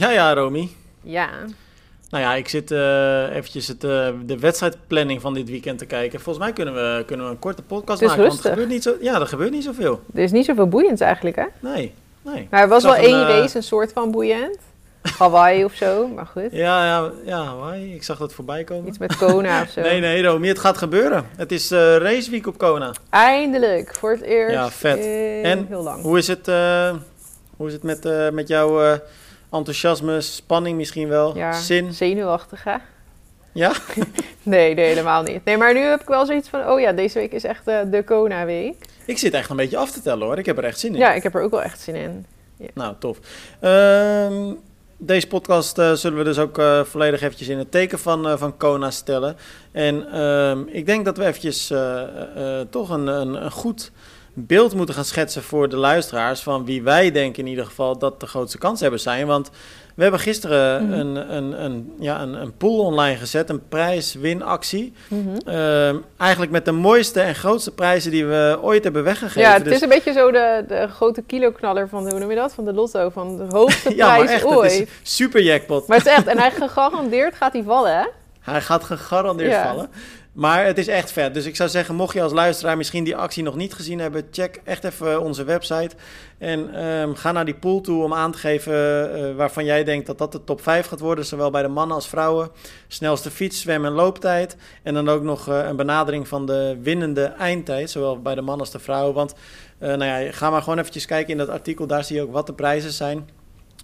Ja, ja, Romy. Ja. Nou ja, ik zit eh eventjes het, eh, de wedstrijdplanning van dit weekend te kijken. Volgens mij kunnen we, kunnen we een korte podcast maken. Want er gebeurt niet zo, ja, er gebeurt niet zoveel. Er is niet zoveel boeiends eigenlijk, hè? Nee, nee. Maar er was wel een, één eh, race, een soort van boeiend. Hawaii of zo, maar goed. Ja, ja, ja, Hawaii. Ik zag dat voorbij komen. Iets met Kona of zo. Nee, nee, Romy, het gaat gebeuren. Het is eh raceweek op Kona. Eindelijk, voor het eerst. Ja, vet. En heel lang. Hoe is het, hoe is het met, met jouw enthousiasme, spanning misschien wel, Ja, zin? zenuwachtig, hè? Ja? Nee, nee, helemaal niet. Nee, maar nu heb ik wel zoiets van, oh ja, deze week is echt eh, de Kona-week. Ik zit echt een beetje af te tellen hoor. Ik heb er echt zin in. Ja, ik heb er ook wel echt zin in. Nou, tof. Ehm, deze podcast eh, zullen we dus ook eh, volledig eventjes in het teken van, van Kona stellen. En ehm, ik denk dat we eventjes toch een, een, een goed beeld moeten gaan schetsen voor de luisteraars... van wie wij denken in ieder geval dat de grootste kans hebben zijn. Want we hebben gisteren Mhm. een, een, een, ja, een, een pool online gezet, een prijs-winactie. Mhm. Ehm, eigenlijk met de mooiste en grootste prijzen die we ooit hebben weggegeven. Ja, het Dus- is een beetje zo de, de grote kiloknaller van, de, hoe noem je dat? Van de lotto, van de hoogste ja, maar prijs echt, ooit. het is super jackpot. Maar het is echt, en hij gegarandeerd gaat hij vallen, hè? Hij gaat gegarandeerd Ja. vallen. Maar het is echt vet. Dus ik zou zeggen, mocht je als luisteraar misschien die actie nog niet gezien hebben, check echt even onze website. En ehm, ga naar die pool toe om aan te geven eh, waarvan jij denkt dat dat de top 5 gaat worden. Zowel bij de mannen als vrouwen. Snelste fiets, zwem en looptijd. En dan ook nog eh, een benadering van de winnende eindtijd. Zowel bij de man als de vrouw. Want eh, nou ja, ga maar gewoon eventjes kijken in dat artikel. Daar zie je ook wat de prijzen zijn.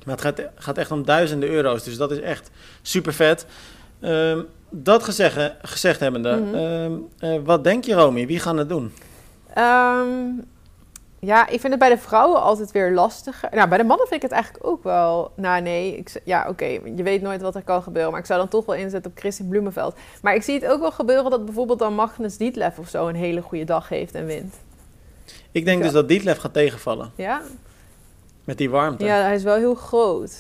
Maar het gaat, gaat echt om duizenden euro's. Dus dat is echt super vet. Ehm, dat gezegd, gezegd hebbende, Mhm. ehm, eh, wat denk je Romy? Wie gaan het doen? Ehm, ja, ik vind het bij de vrouwen altijd weer lastiger. Nou, bij de mannen vind ik het eigenlijk ook wel... Nou, nee, ik, ja, oké, je weet nooit wat er kan gebeuren. Maar ik zou dan toch wel inzetten op Christian Bloemenveld. Maar ik zie het ook wel gebeuren dat bijvoorbeeld dan Magnus Dietlef of zo... een hele goede dag heeft en wint. Ik denk dus dat Dietlef gaat tegenvallen Ja? met die warmte. Ja, hij is wel heel groot.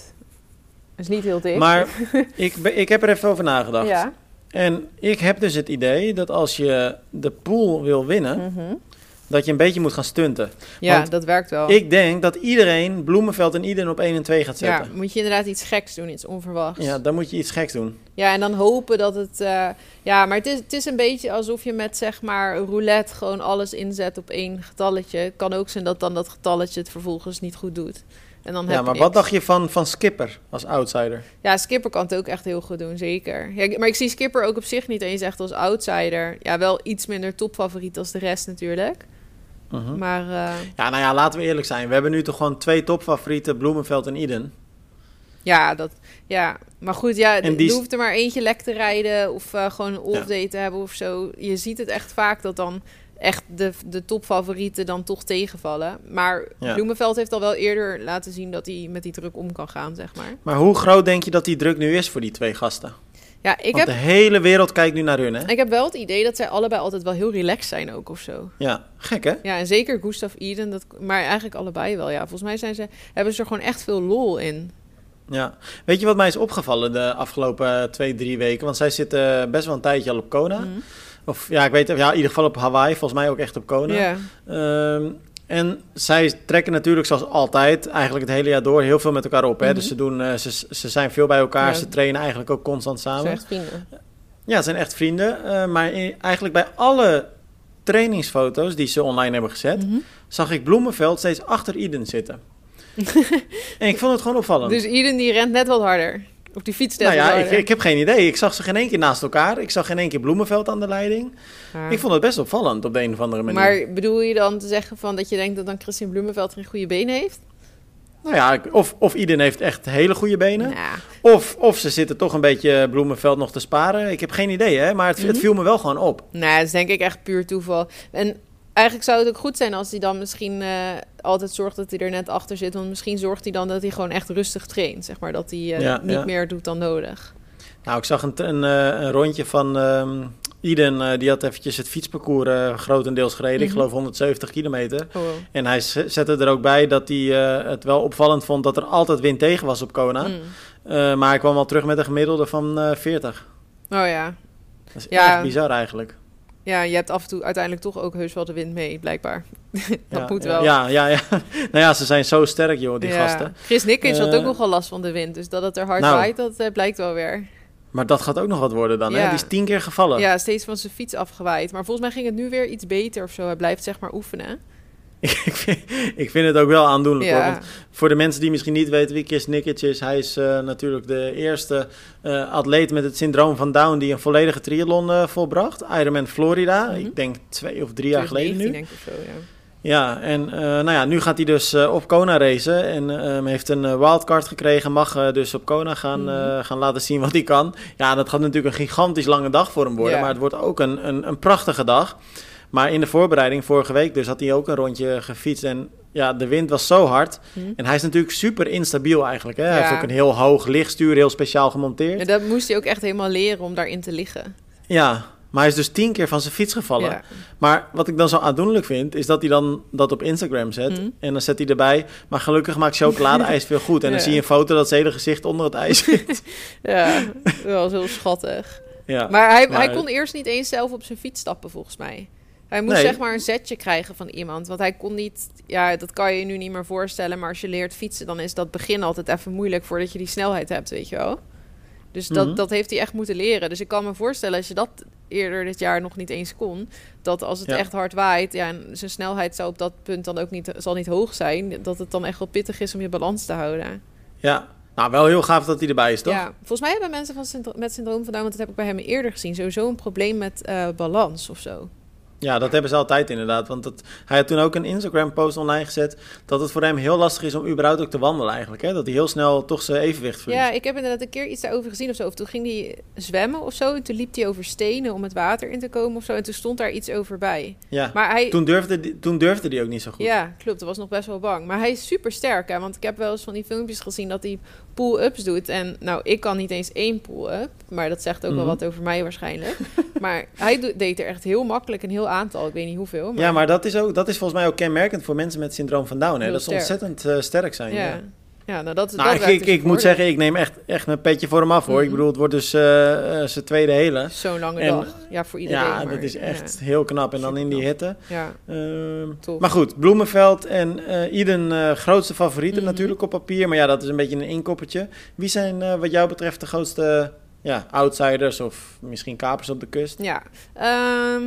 Is niet heel dik. Maar ik, ik heb er even over nagedacht. Ja. En ik heb dus het idee dat als je de pool wil winnen, Mhm. dat je een beetje moet gaan stunten. Ja, Want dat werkt wel. Ik denk dat iedereen Bloemenveld en Iden op 1 en 2 gaat ja, zetten. moet je inderdaad iets geks doen, iets onverwachts. Ja, dan moet je iets geks doen. Ja, en dan hopen dat het... eh, ja, maar het is, het is een beetje alsof je met, zeg maar, roulette gewoon alles inzet op één getalletje. Het kan ook zijn dat dan dat getalletje het vervolgens niet goed doet. En dan Ja, maar wat dacht je van, van Skipper als outsider? Ja, Skipper kan het ook echt heel goed doen, zeker. Ja, maar ik zie Skipper ook op zich niet eens echt als outsider. Ja, wel iets minder topfavoriet als de rest natuurlijk. Mhm. Maar eh, Ja, nou ja, laten we eerlijk zijn. We hebben nu toch gewoon twee topfavorieten, Bloemenveld en Iden. ja, dat, ja, maar goed, ja, er die- hoeft er maar eentje lek te rijden of eh, gewoon een off-day te hebben of zo. Je ziet het echt vaak dat dan echt de, de topfavorieten dan toch tegenvallen. Maar Ja. Bloemenveld heeft al wel eerder laten zien dat hij met die druk om kan gaan, zeg maar. Maar hoe groot denk je dat die druk nu is voor die twee gasten? Ja, ik Want heb, de hele wereld kijkt nu naar hun, hè? ik heb wel het idee dat zij allebei altijd wel heel relaxed zijn ook of zo. Ja, gek hè? Ja, en zeker Gustav Eden, dat, maar eigenlijk allebei wel. Ja, volgens mij zijn ze, hebben ze er gewoon echt veel lol in. Ja. Weet je wat mij is opgevallen de afgelopen eh, twee, drie weken? Want zij zitten best wel een tijdje al op Kona. Mhm. Of ja, ik weet het, ja, in ieder geval op Hawaii. Volgens mij ook echt op Kona. Ehm, en zij trekken natuurlijk zoals altijd, eigenlijk het hele jaar door, heel veel met elkaar op. Hè? Mhm. Dus ze, doen, eh, ze, ze zijn veel bij elkaar, Ja. ze trainen eigenlijk ook constant Ze zijn samen. echt vrienden. Ja, ze zijn echt vrienden. eh, maar in- eigenlijk bij alle trainingsfoto's die ze online hebben gezet, Mhm. zag ik Bloemenveld steeds achter Iden zitten. en ik vond het gewoon opvallend. Dus Eden die rent net wat harder. Of die fietst net nou ja, ik, ik heb geen idee. Ik zag ze geen één keer naast elkaar. Ik zag geen één keer Bloemenveld aan de leiding. Ja. Ik vond het best opvallend op de een of andere manier. Maar bedoel je dan te zeggen van dat je denkt dat dan Christian Bloemenveld geen goede benen heeft? Nou ja, of, of Iden heeft echt hele goede benen. Of, of ze zitten toch een beetje Bloemenveld nog te sparen. Ik heb geen idee, hè. Maar het, het Mhm. viel me wel gewoon op. nou, dat is denk ik echt puur toeval. En eigenlijk zou het ook goed zijn als hij dan misschien eh, altijd zorgt dat hij er net achter zit. Want misschien zorgt hij dan dat hij gewoon echt rustig traint. Zeg maar dat hij eh, Ja, niet ja. meer doet dan nodig. Nou, ik zag een, een, eh, een rondje van ehm Iden. eh, die had eventjes het fietsparcours grotendeels gereden. Ik Mhm. geloof 170 kilometer. Oh. En hij zette er ook bij dat hij het wel opvallend vond dat er altijd wind tegen was op Kona. Mm. Eh, maar hij kwam al terug met een gemiddelde van eh 40. Oh ja. Dat is Ja. echt bizar eigenlijk. Ja, je hebt af en toe uiteindelijk toch ook heus wel de wind mee, blijkbaar. dat ja, moet wel. Ja, ja, ja. nou ja, ze zijn zo sterk, joh, die Ja. gasten. Chris Nikkens had Eh, ook nogal last van de wind. Dus dat het er hard nou. waait, dat eh, blijkt wel weer. Maar dat gaat ook nog wat worden dan, hè? Die is tien keer gevallen. Ja, steeds van zijn fiets afgewaaid. Maar volgens mij ging het nu weer iets beter of zo. Hij blijft zeg maar oefenen. ik, vind, ik vind het ook wel aandoenlijk, hoor. Want voor de mensen die misschien niet weten wie Chris Nikic is... hij is eh, natuurlijk de eerste eh, atleet met het syndroom van Down... die een volledige triathlon eh, volbracht. Ironman Florida. Mhm. Ik denk twee of drie jaar geleden nu. 2019 denk ik zo, ja. Ja, en nou ja, nu gaat hij dus op Kona racen en eh, heeft een wildcard gekregen. Mag dus op Kona gaan, Mhm. gaan laten zien wat hij kan. Ja, dat gaat natuurlijk een gigantisch lange dag voor hem worden, maar het wordt ook een, een, een prachtige dag. Maar in de voorbereiding vorige week dus had hij ook een rondje gefietst en ja, de wind was zo hard. Hm. En hij is natuurlijk super instabiel eigenlijk. Hè? Hij heeft ook een heel hoog lichtstuur, heel speciaal gemonteerd. Ja, dat moest hij ook echt helemaal leren om daarin te liggen. Ja, maar hij is dus tien keer van zijn fiets gevallen. Ja. Maar wat ik dan zo aandoenlijk vind, is dat hij dan dat op Instagram zet. Mhm. En dan zet hij erbij. Maar gelukkig maakt chocoladeijs veel goed. En dan zie je een foto dat zijn hele gezicht onder het ijs zit. Ja, dat was heel schattig. ja. Maar hij, maar- hij kon eerst niet eens zelf op zijn fiets stappen, volgens mij. Hij moest Nee. zeg maar een zetje krijgen van iemand. Want hij kon niet... Ja, dat kan je je nu niet meer voorstellen. Maar als je leert fietsen, dan is dat begin altijd even moeilijk... voordat je die snelheid hebt, weet je wel. Dus dat, Mhm. dat heeft hij echt moeten leren. Dus ik kan me voorstellen, als je dat eerder dit jaar nog niet eens kon... dat als het Ja. echt hard waait... Ja, en zijn snelheid zou op dat punt dan ook niet, zal niet hoog zijn... dat het dan echt wel pittig is om je balans te houden. ja. Nou, wel heel gaaf dat hij erbij is, toch? Ja, volgens mij hebben mensen van syndro- met syndroom van Down... want dat heb ik bij hem eerder gezien... sowieso een probleem met eh, balans of zo. Ja, dat hebben ze altijd inderdaad. Want dat, hij had toen ook een Instagram-post online gezet... dat het voor hem heel lastig is om überhaupt ook te wandelen eigenlijk. Hè? Dat hij heel snel toch zijn evenwicht verliest. Ja, ik heb inderdaad een keer iets daarover gezien of zo. Of toen ging hij zwemmen of zo. En toen liep hij over stenen om het water in te komen of zo. En toen stond daar iets over bij. Ja. Maar hij... Toen, durfde, die- toen durfde hij ook niet zo goed. Ja, klopt. Dat was nog best wel bang. Maar hij is super sterk, hè. Want ik heb wel eens van die filmpjes gezien dat hij pull-ups doet. En nou, ik kan niet eens één pull-up. Maar dat zegt ook wel Mhm. wat over mij waarschijnlijk. maar hij deed er echt heel makkelijk een heel aantal. Ik weet niet hoeveel. Maar... Ja, maar dat is, ook, dat is volgens mij ook kenmerkend voor mensen met syndroom van Down. Hè? Dat ze ontzettend eh, sterk zijn. Ja. Ja. Ja, nou dat, Nou, dat ik, dus ik moet zeggen, ik neem echt, echt mijn petje voor hem af hoor. Ik Mhm. bedoel, het wordt dus eh, zijn tweede hele. Zo'n lange En- dag. Ja, voor iedereen. ja, maar, dat is echt heel knap. En dan in die hitte. Ja, Ehm, maar goed, Bloemenveld en Iden eh, grootste favorieten Mhm. natuurlijk op papier. Maar ja, dat is een beetje een inkoppertje. Wie zijn wat jou betreft de grootste ja, outsiders of misschien kapers op de kust? Ja, ehm,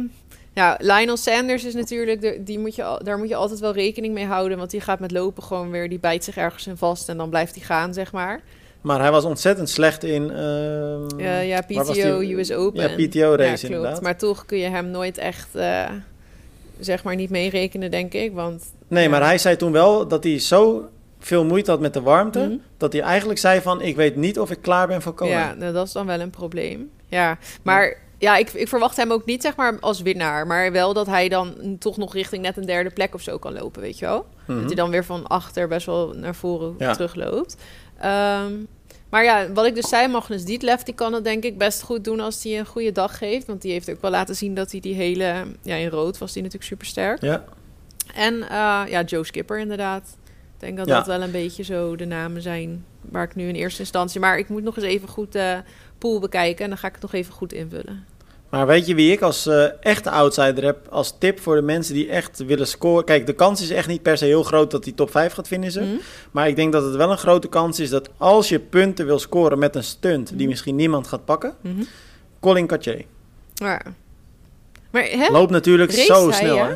ja, Lionel Sanders is natuurlijk, de, die moet je, al- daar moet je altijd wel rekening mee houden. Want die gaat met lopen gewoon weer, die bijt zich ergens in vast en dan blijft hij gaan, zeg maar. Maar hij was ontzettend slecht in... Eh, ja, was PTO? US Open. Ja, PTO race Ja, inderdaad. Maar toch kun je hem nooit echt, eh, zeg maar, niet meerekenen, denk ik. Want Nee, Ja. maar hij zei toen wel dat hij zo veel moeite had met de warmte... Mhm. dat hij eigenlijk zei van... ik weet niet of ik klaar ben voor Kona. ja, nou, dat is dan wel een probleem. Ja, maar ja, ik, ik verwacht hem ook niet, zeg maar, als winnaar. Maar wel dat hij dan toch nog richting net een derde plek of zo kan lopen, weet je wel. Mhm. Dat hij dan weer van achter best wel naar voren Ja. terugloopt. Ehm, maar ja, wat ik dus zei, Magnus Dietlef, die kan het denk ik best goed doen als hij een goede dag heeft. Want die heeft ook wel laten zien dat hij die hele... Ja, in rood was hij natuurlijk super sterk. Ja, En eh, ja, Joe Skipper inderdaad. Ik denk dat Ja. dat wel een beetje zo de namen zijn waar ik nu in eerste instantie... Maar ik moet nog eens even goed de pool bekijken en dan ga ik het nog even goed invullen. maar weet je wie ik als eh, echte outsider heb... als tip voor de mensen die echt willen scoren... Kijk, de kans is echt niet per se heel groot dat hij top 5 gaat finishen. Hm? Maar ik denk dat het wel een grote kans is dat als je punten wil scoren met een stunt... die Mhm. misschien niemand gaat pakken... Mhm. Colin Cartier. Ja. Maar hè? Loopt natuurlijk Race zo hij, snel, hè?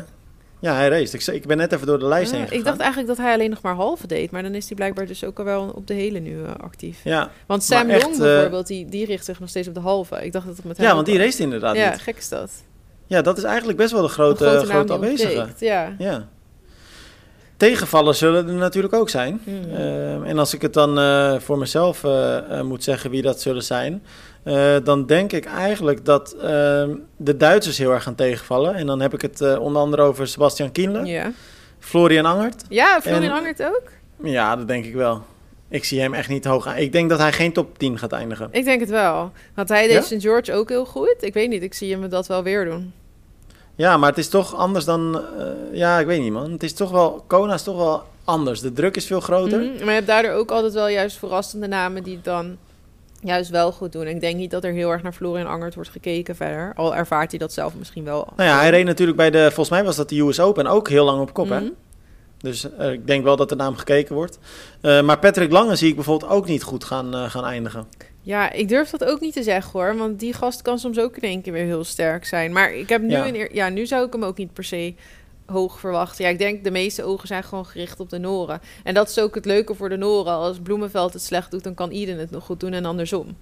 Ja, hij race. Ik, ik ben net even door de lijst Ah, heen gegaan. ik dacht eigenlijk dat hij alleen nog maar halve deed. Maar dan is hij blijkbaar dus ook al wel op de hele nu eh, actief. Ja, Want Sam echt, Long eh, bijvoorbeeld, die, die richt zich nog steeds op de halve. Ik dacht dat het met hem ja want die race inderdaad Ja, niet. gek is dat. Ja, dat is eigenlijk best wel de grote, Een grote, grote aanwezige. Ja. Ja. Tegenvallers zullen er natuurlijk ook zijn. Hmm. Ehm, en als ik het dan eh, voor mezelf moet zeggen wie dat zullen zijn, eh, dan denk ik eigenlijk dat ehm, de Duitsers heel erg gaan tegenvallen. En dan heb ik het eh, onder andere over Sebastian Kienle, ja. Florian Angert. Ja, Florian En- Angert ook? Ja, dat denk ik wel. Ik zie hem echt niet hoog aan. Ik denk dat hij geen top 10 gaat eindigen. Ik denk het wel. Want hij deed Ja? St. George ook heel goed. Ik weet niet, ik zie hem dat wel weer doen. Ja, maar het is toch anders dan... eh, ja, ik weet niet man. Het is toch wel... Kona is toch wel anders. De druk is veel groter. Mhm, Maar je hebt daardoor ook altijd wel juist verrassende namen die dan juist wel goed doen. Ik denk niet dat er heel erg naar Florian Angert wordt gekeken verder. Al ervaart hij dat zelf misschien wel. Nou ja, hij reed natuurlijk bij de, volgens mij was dat de US Open ook heel lang op kop, hè? Mhm. Dus eh, ik denk wel dat er naar hem gekeken wordt. Eh, maar Patrick Lange zie ik bijvoorbeeld ook niet goed gaan, eh, gaan eindigen. Ja, ik durf dat ook niet te zeggen hoor. Want die gast kan soms ook in één keer weer heel sterk zijn. Maar ik heb nu Ja. een ja, nu zou ik hem ook niet per se hoog verwachten. Ja, ik denk de meeste ogen zijn gewoon gericht op de Noren. En dat is ook het leuke voor de Noren. Als Bloemenveld het slecht doet, dan kan Iden het nog goed doen en andersom.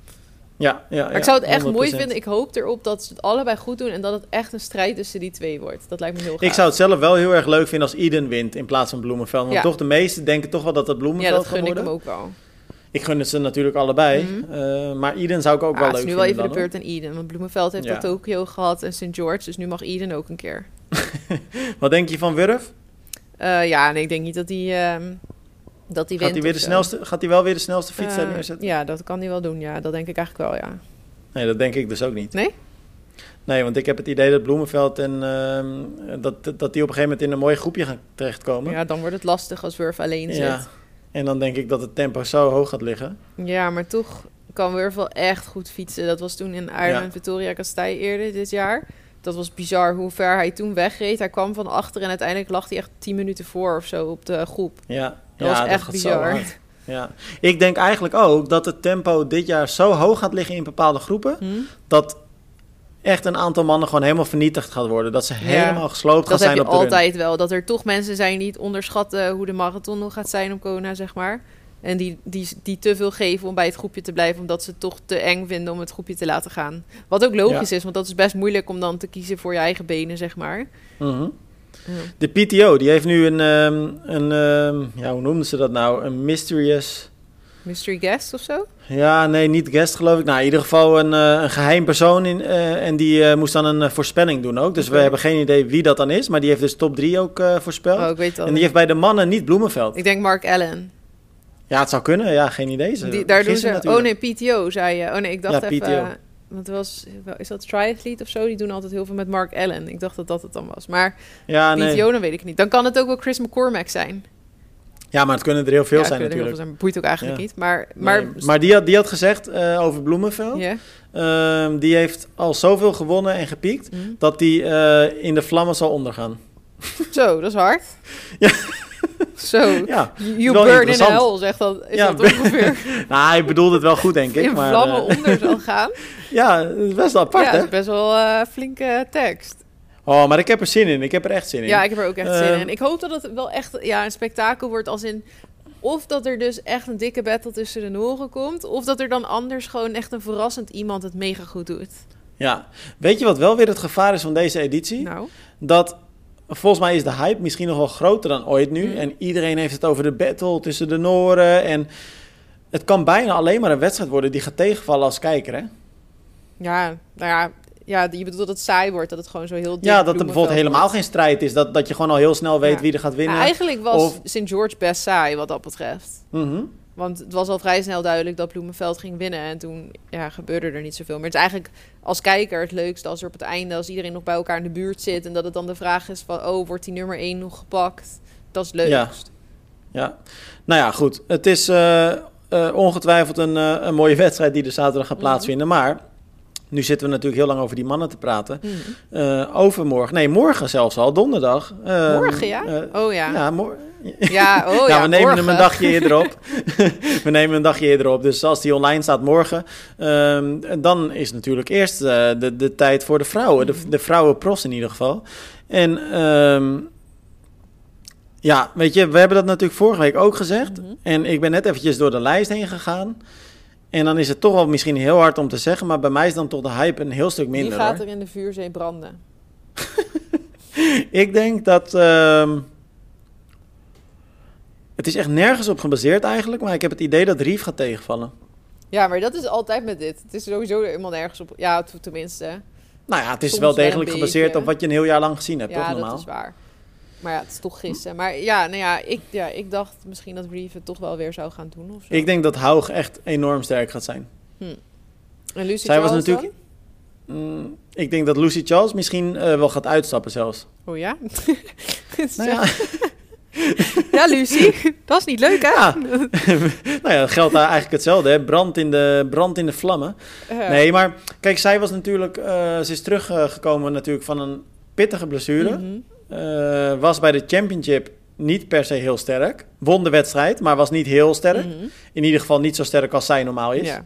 Ja, ja, Maar ik zou het echt mooi vinden. Ik hoop erop dat ze het allebei goed doen en dat het echt een strijd tussen die twee wordt. Dat lijkt me heel gaaf. Ik zou het zelf wel heel erg leuk vinden als Eden wint in plaats van Bloemenveld. Want Ja. toch de meesten denken toch wel dat het ja, Bloemenveld dat gaat gun ik hem ook wel. Ik gun het ze natuurlijk allebei. Mhm. Eh, maar Eden zou ik ook Ja, wel het leuk is nu wel vinden. even de beurt aan Eden. Want Bloemenveld heeft Ja. Tokio gehad en St. George. Dus nu mag Eden ook een keer. Wat denk je van Wurf? Eh, ja, nee, ik denk niet dat hij ehm dat hij Gaat hij, weer de zo. snelste, gaat hij wel weer de snelste fiets Eh, neerzetten? Ja, dat kan hij wel doen. Ja, dat denk ik eigenlijk wel, ja. Nee, dat denk ik dus ook niet. Nee? Nee, want ik heb het idee dat Bloemenveld en ehm, dat, dat die op een gegeven moment in een mooi groepje gaan terechtkomen. Ja, dan wordt het lastig als Wurf alleen Ja. zit. En dan denk ik dat het tempo zo hoog gaat liggen. Ja, maar toch kan Wurf wel echt goed fietsen. Dat was toen in Ironman Ja. Victoria Castij eerder dit jaar. Dat was bizar hoe ver hij toen wegreed. Hij kwam van achter en uiteindelijk lag hij echt 10 minuten voor of zo op de groep. Ja, Dat ja, was echt bizar. Ja. Ik denk eigenlijk ook dat het tempo dit jaar zo hoog gaat liggen in bepaalde groepen, Hm? dat echt een aantal mannen gewoon helemaal vernietigd gaat worden. Dat ze helemaal gesloopt gaan Dat heb zijn je op de run. altijd wel. Dat er toch mensen zijn die het onderschatten hoe de marathon nog gaat zijn op Kona, zeg maar. En die, die, die te veel geven om bij het groepje te blijven, omdat ze het toch te eng vinden om het groepje te laten gaan. Wat ook logisch is, want dat is best moeilijk om dan te kiezen voor je eigen benen, zeg maar. Mhm. Ja. De PTO, die heeft nu een, ehm, een ehm, ja, hoe noemden ze dat nou? Een mysterious... Mystery guest of zo? Ja, nee, niet guest geloof ik. Nou, in ieder geval een, eh, een geheim persoon. In, eh, en die eh, moest dan een voorspelling doen ook. Dus we hebben geen idee wie dat dan is. Maar die heeft dus top 3 ook voorspeld. Oh, ik weet het en die heeft bij de mannen niet Bloemenveld. Ik denk Mark Allen. Ja, het zou kunnen. Ja, geen idee. Ze Die, daar doen ze... Oh natuurlijk. nee, PTO zei je. Oh nee, ik dacht Ja, even... PTO. want er was... Is dat Triathlete of zo? Die doen altijd heel veel met Mark Allen. Ik dacht dat dat het dan was. Maar Ja, nee. PTO, dan weet ik niet. Dan kan het ook wel Chris McCormack zijn. Ja, maar het kunnen er heel veel ja, zijn er heel natuurlijk. veel zijn. Boeit ook eigenlijk Ja. niet. Maar, maar, Maar, maar die, had, die had gezegd eh, over Bloemenveld. Ehm, die heeft al zoveel gewonnen en gepiekt. Hm. Dat die eh, in de vlammen zal ondergaan. Zo, dat is hard. Ja. Zo. Ja, You burn in hell, zegt dat. Is Ja, dat ongeveer nou, hij bedoelde het wel goed, denk ik. in maar, vlammen eh, onder zal gaan? ja, best wel apart, ja, hè? dat is best wel flinke tekst. Oh, maar ik heb er zin in. Ik heb er echt zin in. Ja, ik heb er ook echt zin Ehm, in. Ik hoop dat het wel echt ja, een spektakel wordt als in... Of dat er dus echt een dikke battle tussen de Noren komt... of dat er dan anders gewoon echt een verrassend iemand het mega goed doet. Ja. Weet je wat wel weer het gevaar is van deze editie? Nou, Dat volgens mij is de hype misschien nog wel groter dan ooit nu. Mm. En iedereen heeft het over de battle tussen de Noren. En het kan bijna alleen maar een wedstrijd worden die gaat tegenvallen als kijker, hè? ja, nou ja, ja, je bedoelt dat het saai wordt, dat het gewoon zo heel Ja, dat er bijvoorbeeld helemaal wordt. geen strijd is. Dat, dat je gewoon al heel snel weet Ja. wie er gaat winnen. Nou, eigenlijk was Of- St. George best saai wat dat betreft. Mhm. Want het was al vrij snel duidelijk dat Bloemenveld ging winnen. En toen ja, gebeurde er niet zoveel meer. Het is eigenlijk als kijker het leukste als er op het einde... als iedereen nog bij elkaar in de buurt zit... en dat het dan de vraag is van... oh, wordt die nummer 1 nog gepakt? Dat is het leukst. Ja. Nou ja, goed. Het is eh, eh, ongetwijfeld een, eh, een mooie wedstrijd die er zaterdag gaat Mhm. plaatsvinden. Maar nu zitten we natuurlijk heel lang over die mannen te praten. Mhm. Eh, overmorgen, nee, morgen zelfs al, donderdag. Eh, Morgen, ja? eh, oh ja. ja, Ja, oh ja, ja, we nemen hem een dagje eerder op. we nemen een dagje eerder op. Dus als die online staat morgen, ehm, dan is natuurlijk eerst eh, de, de tijd voor de vrouwen. De, de vrouwenpros in ieder geval. En ehm, ja, weet je, we hebben dat natuurlijk vorige week ook gezegd. Mhm. En ik ben net eventjes door de lijst heen gegaan. En dan is het toch wel misschien heel hard om te zeggen, maar bij mij is dan toch de hype een heel stuk Wie minder. gaat hoor. er in de vuurzee branden? Ik denk dat. ehm, het is echt nergens op gebaseerd eigenlijk, maar ik heb het idee dat Rief gaat tegenvallen. Ja, maar dat is altijd met dit. Het is sowieso helemaal nergens op... Ja, tenminste. Nou ja, het is Soms wel degelijk gebaseerd beetje. op wat je een heel jaar lang gezien hebt, toch Ja, normaal? dat is waar. Maar ja, het is toch gissen. Maar ja, nou ja, ik, ja, ik dacht misschien dat Reeve het toch wel weer zou gaan doen of zo. Ik denk dat Haug echt enorm sterk gaat zijn. En Lucy Zij was Charles natuurlijk- Mm, ik denk dat Lucy Charles misschien eh, wel gaat uitstappen zelfs. Oh ja? Nou ja, Ja, Lucie, dat is niet leuk, hè? Ja. nou ja, dat geldt daar eigenlijk hetzelfde. Hè? Brand, in de, brand in de vlammen. Nee, maar kijk, zij was natuurlijk... eh, ze is teruggekomen natuurlijk van een pittige blessure. mhm. Eh, was bij de championship niet per se heel sterk. Won de wedstrijd, maar was niet heel sterk. Mhm. In ieder geval niet zo sterk als zij normaal is. Ja.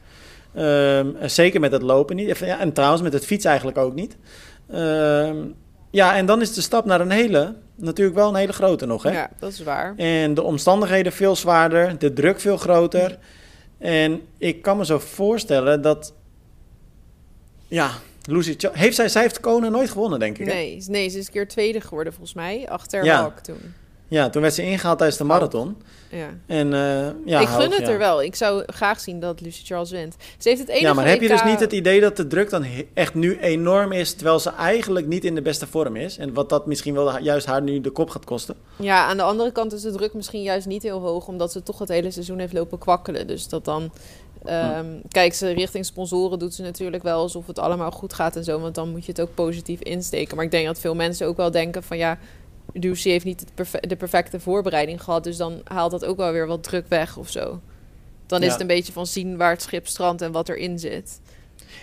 Ehm, zeker met het lopen niet. Ja, en trouwens met het fietsen eigenlijk ook niet. Ehm, ja, en dan is de stap naar een hele... Natuurlijk wel een hele grote nog, hè? ja, dat is waar. En de omstandigheden veel zwaarder, de druk veel groter. En ik kan me zo voorstellen dat... Ja, Lucy... Heeft zij, zij heeft Kona nooit gewonnen, denk ik. hè? Nee, nee, ze is een keer tweede geworden volgens mij. Achter Ja. Hawk toen. Ja, toen werd ze ingehaald tijdens de marathon. Ja. En eh, ja, ik gun het ja. er wel. Ik zou graag zien dat Lucy Charles wint. Ze heeft het enige Ja, maar heb je dus niet het idee dat de druk dan echt nu enorm is... terwijl ze eigenlijk niet in de beste vorm is? En wat dat misschien wel juist haar nu de kop gaat kosten? Ja, aan de andere kant is de druk misschien juist niet heel hoog, omdat ze toch het hele seizoen heeft lopen kwakkelen. Dus dat dan. Ehm, Kijk, ze richting sponsoren doet ze natuurlijk wel alsof het allemaal goed gaat en zo, want dan moet je het ook positief insteken. Maar ik denk dat veel mensen ook wel denken van ja, Lucy heeft niet de perfecte voorbereiding gehad, dus dan haalt dat ook wel weer wat druk weg of zo. Dan is Ja. het een beetje van zien waar het schip strandt en wat erin zit.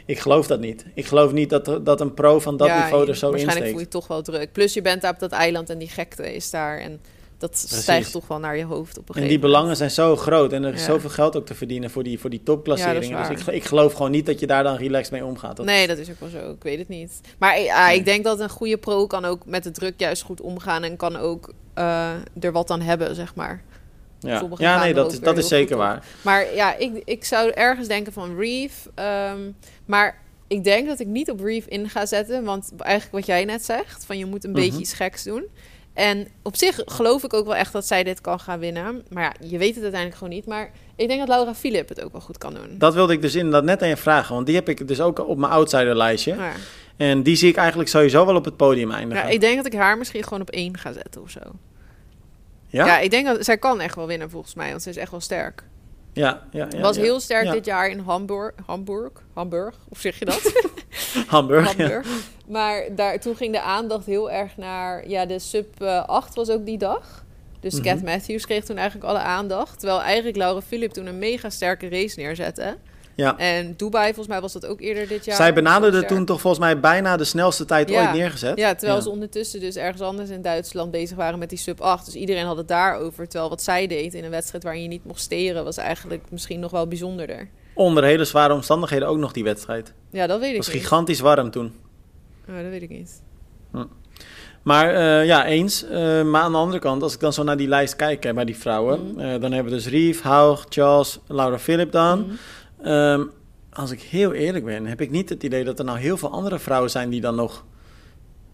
Ik geloof dat niet. Ik geloof niet dat, dat een pro van dat Ja, niveau er zo Waarschijnlijk insteekt. voel je toch wel druk. Plus je bent daar op dat eiland en die gekte is daar en dat stijgt toch wel naar je hoofd op een En gegeven die moment. belangen zijn zo groot en er is Ja. zoveel geld ook te verdienen voor die, voor die topklasseringen. Ja, dus ik, ik geloof gewoon niet dat je daar dan relaxed mee omgaat. Dat- Nee, dat is ook wel zo. Ik weet het niet. Maar ja, ik denk dat een goede pro kan ook met de druk juist goed omgaan en kan ook eh, er wat aan hebben, zeg maar. ja, sommigen ja nee, dat is, dat is zeker op. waar. Maar ja, ik, ik zou ergens denken van Reef. ehm, maar ik denk dat ik niet op Reef in ga zetten. Want eigenlijk wat jij net zegt, van je moet een Mhm. beetje iets geks doen. En op zich geloof ik ook wel echt dat zij dit kan gaan winnen. Maar ja, je weet het uiteindelijk gewoon niet. Maar ik denk dat Laura Philip het ook wel goed kan doen. Dat wilde ik dus inderdaad net aan je vragen, want die heb ik dus ook op mijn outsiderlijstje. Ja. En die zie ik eigenlijk sowieso wel op het podium eindigen. Ja, ik denk dat ik haar misschien gewoon op één ga zetten of zo. ja? Ja, ik denk dat zij kan echt wel winnen volgens mij, want ze is echt wel sterk. Ja, ja, ja, was ja. heel sterk dit jaar in Hamburg, Hamburg, Hamburg, of zeg je dat? Hamburg. Hamburg. Maar daar, toen ging de aandacht heel erg naar, ja, de sub eh, 8 was ook die dag. Dus Mhm. Cat Matthews kreeg toen eigenlijk alle aandacht. Terwijl eigenlijk Laura Philip toen een mega sterke race neerzette. Ja. En Dubai, volgens mij was dat ook eerder dit jaar. Zij benaderde toen toch volgens mij bijna de snelste tijd Ja. ooit neergezet. Ja, terwijl Ja. ze ondertussen dus ergens anders in Duitsland bezig waren met die sub 8. Dus iedereen had het daarover. Terwijl wat zij deed in een wedstrijd waarin je niet mocht steren... was eigenlijk misschien nog wel bijzonderder. Onder hele zware omstandigheden ook nog die wedstrijd. Ja, dat weet Het ik was niet. gigantisch warm toen. Oh, dat weet ik niet. Maar eh, ja, eens. Eh, maar aan de andere kant, als ik dan zo naar die lijst kijk hè, bij die vrouwen, Mhm. eh, dan hebben we dus Reeve, Haug, Charles, Laura Philip dan. Mhm. Ehm, als ik heel eerlijk ben, heb ik niet het idee dat er nou heel veel andere vrouwen zijn die dan nog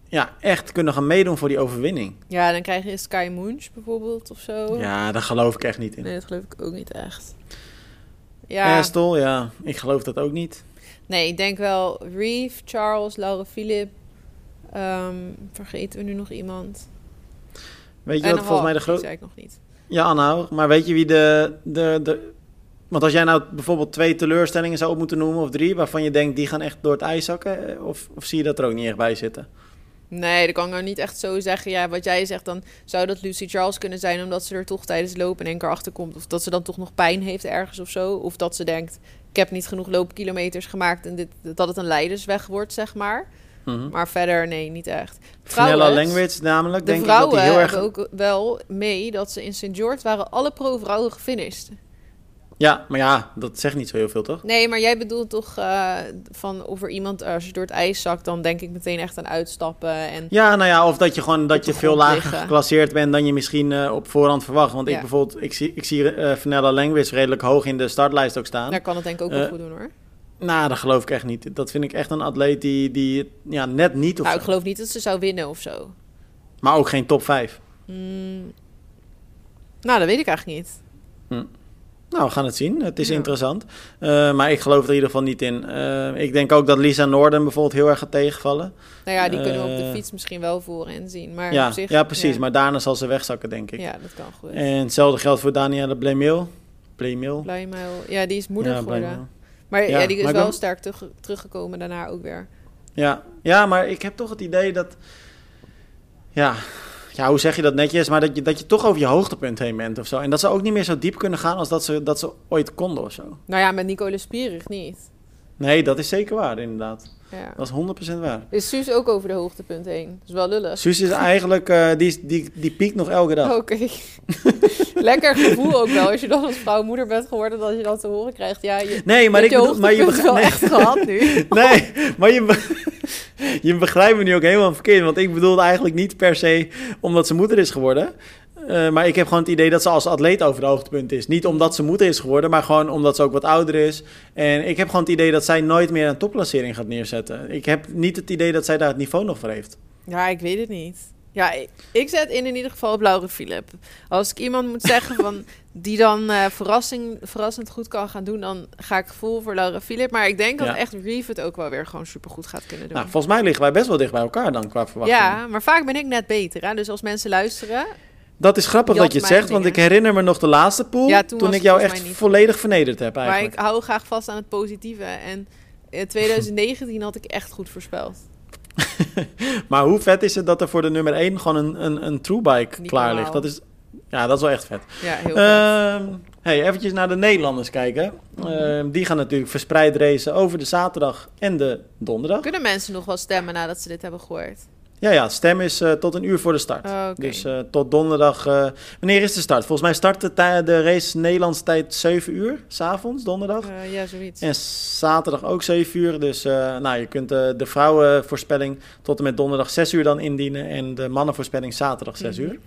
ja, echt kunnen gaan meedoen voor die overwinning. Ja, dan krijg je Sky Moons bijvoorbeeld of zo. Ja, daar geloof ik echt niet in. Nee, dat geloof ik ook niet echt. Ja, Estel, ja, ik geloof dat ook niet. nee, ik denk wel Reeve, Charles, Laura Philip. Ehm, vergeten we nu nog iemand? Weet je En wat volgens mij de grote... nog niet. Ja, Anne Haug. Maar weet je wie de, de, de... Want als jij nou bijvoorbeeld twee teleurstellingen zou op moeten noemen, of drie, waarvan je denkt, die gaan echt door het ijs zakken, eh, of, of zie je dat er ook niet echt bij zitten? Nee, dat kan ik nou niet echt zo zeggen. Ja, wat jij zegt, dan zou dat Lucy Charles kunnen zijn... omdat ze er toch tijdens het lopen in één keer achter komt. Of dat ze dan toch nog pijn heeft ergens of zo. Of dat ze denkt, ik heb niet genoeg loopkilometers gemaakt... en dit, dat het een leidersweg wordt, zeg maar. Mhm. Maar verder, nee, niet echt. Trouwens, Langwitz namelijk, De denk ik dat die heel erg... hebben ook wel mee dat ze in St. George waren alle pro-vrouwen gefinished. Ja, maar ja, dat zegt niet zo heel veel, toch? Nee, maar jij bedoelt toch eh, van of er iemand, als je door het ijs zakt, dan denk ik meteen echt aan uitstappen. En Ja, nou ja, of dat je gewoon dat je veel lager liggen. geclasseerd bent dan je misschien eh, op voorhand verwacht. Want ik bijvoorbeeld, ik zie, ik zie eh Fenella Langwitz redelijk hoog in de startlijst ook staan. daar kan het denk ik ook wel Eh, goed doen hoor. Nou, dat geloof ik echt niet. Dat vind ik echt een atleet die, die ja, net niet of Nou, ik geloof niet dat ze zou winnen of zo. Maar ook geen top 5. Hmm. Nou, dat weet ik eigenlijk niet. Nou, we gaan het zien. Het is Ja. interessant. Eh, maar ik geloof er in ieder geval niet in. Eh, ik denk ook dat Lisa Norden bijvoorbeeld heel erg gaat tegenvallen. Nou ja, die kunnen we op de Eh, fiets misschien wel voor en zien. Maar Ja, op zich, ja, precies. Ja, Maar daarna zal ze wegzakken, denk ik. ja, dat kan goed. En hetzelfde geldt voor Danielle Blemil. Blemil. Ja, die is moeder Ja, geworden. Maar ja, die is maar wel sterk terug, teruggekomen daarna ook weer. Ja. ja, maar ik heb toch het idee dat... Ja, ja, hoe zeg je dat netjes, maar dat je, dat je toch over je hoogtepunt heen bent of zo. En dat ze ook niet meer zo diep kunnen gaan als dat ze, dat ze ooit konden of zo. Nou ja, met Nicole Spierig niet. Nee, dat is zeker waar, inderdaad. Ja. Dat is 100% waar. Is Suus ook over de hoogtepunt heen? Dat is wel lullig. Suus is eigenlijk, eh, die, die, die piekt nog elke dag. Oké. Lekker gevoel ook wel. Als je dan als vrouw moeder bent geworden, dat je dan te horen krijgt. Ja, je, Nee, maar je ik hebt je bedoel, maar je begrijpt... wel echt gehad nu. Nee, maar je, je begrijpt me nu ook helemaal verkeerd. Want ik bedoelde eigenlijk niet per se omdat ze moeder is geworden. Eh, maar ik heb gewoon het idee dat ze als atleet over de hoogtepunt is. Niet omdat ze moeder is geworden, maar gewoon omdat ze ook wat ouder is. En ik heb gewoon het idee dat zij nooit meer een topplacering gaat neerzetten. Ik heb niet het idee dat zij daar het niveau nog voor heeft. Ja, ik weet het niet. Ja, ik, ik zet in in ieder geval op Laura Philip. Als ik iemand moet zeggen van die dan eh, verrassing, verrassend goed kan gaan doen, dan ga ik vol voor Laura Philip. Maar ik denk dat echt Reeve het ook wel weer gewoon supergoed gaat kunnen doen. Nou, volgens mij liggen wij best wel dicht bij elkaar dan qua verwachting. ja, maar vaak ben ik net beter. Hè? Dus als mensen luisteren, Dat is grappig dat je het zegt, want ik herinner me nog de laatste pool. Ja, toen ik jou echt volledig vernederd heb maar eigenlijk. ik hou graag vast aan het positieve. En in 2019 had ik echt goed voorspeld. Maar hoe vet is het dat er voor de nummer 1 gewoon een, een, een true bike Niet klaar normaal. ligt? Dat is, ja, dat is wel echt vet. Ja, heel vet. Ehm hey, eventjes naar de Nederlanders kijken. Ehm, die gaan natuurlijk verspreid racen over de zaterdag en de donderdag. Kunnen mensen nog wel stemmen nadat ze dit hebben gehoord? Ja, ja, stem is eh, tot een uur voor de start. Oh. Dus eh, tot donderdag. eh, wanneer is de start? Volgens mij start de, race Nederlandse tijd 7 uur, s'avonds, donderdag. Ja, zoiets. En zaterdag ook 7 uur. Dus nou, je kunt de vrouwenvoorspelling tot en met donderdag 6 uur dan indienen. En de mannenvoorspelling zaterdag 6 Mhm. uur.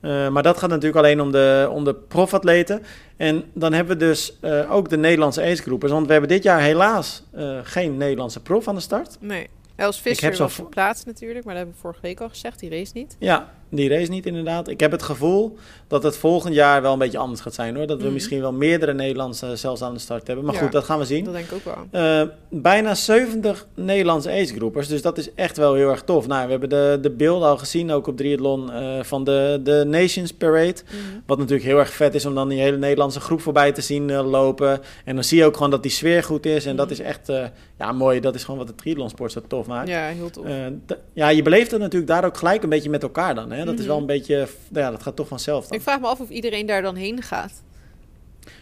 Eh, maar dat gaat natuurlijk alleen om de, om de profatleten. En dan hebben we dus eh, ook de Nederlandse acegroepers. Want we hebben dit jaar helaas eh, geen Nederlandse prof aan de start. Nee. Els Visser was verplaatst natuurlijk, maar dat hebben we vorige week al gezegd. Die race niet. Ja, die race niet inderdaad. Ik heb het gevoel dat het volgend jaar wel een beetje anders gaat zijn hoor. Dat we Mhm. misschien wel meerdere Nederlandse zelfs aan de start hebben. Maar Ja. goed, dat gaan we zien. Dat denk ik ook wel. Eh, bijna 70 Nederlandse acegroepers, dus dat is echt wel heel erg tof. Nou, we hebben de, de beelden al gezien, ook op Triathlon, eh van de, de Nations Parade. Mhm. Wat natuurlijk heel erg vet is om dan die hele Nederlandse groep voorbij te zien eh, lopen. En dan zie je ook gewoon dat die sfeer goed is. En dat Mhm. is echt ja, mooi. Dat is gewoon wat de triathlonsport zo tof maakt. Ja, heel tof. Ja, je beleeft het natuurlijk daar ook gelijk een beetje met elkaar dan. Hè? Dat is Mhm. wel een beetje, ja, dat gaat toch vanzelf dan. ik vraag me af of iedereen daar dan heen gaat.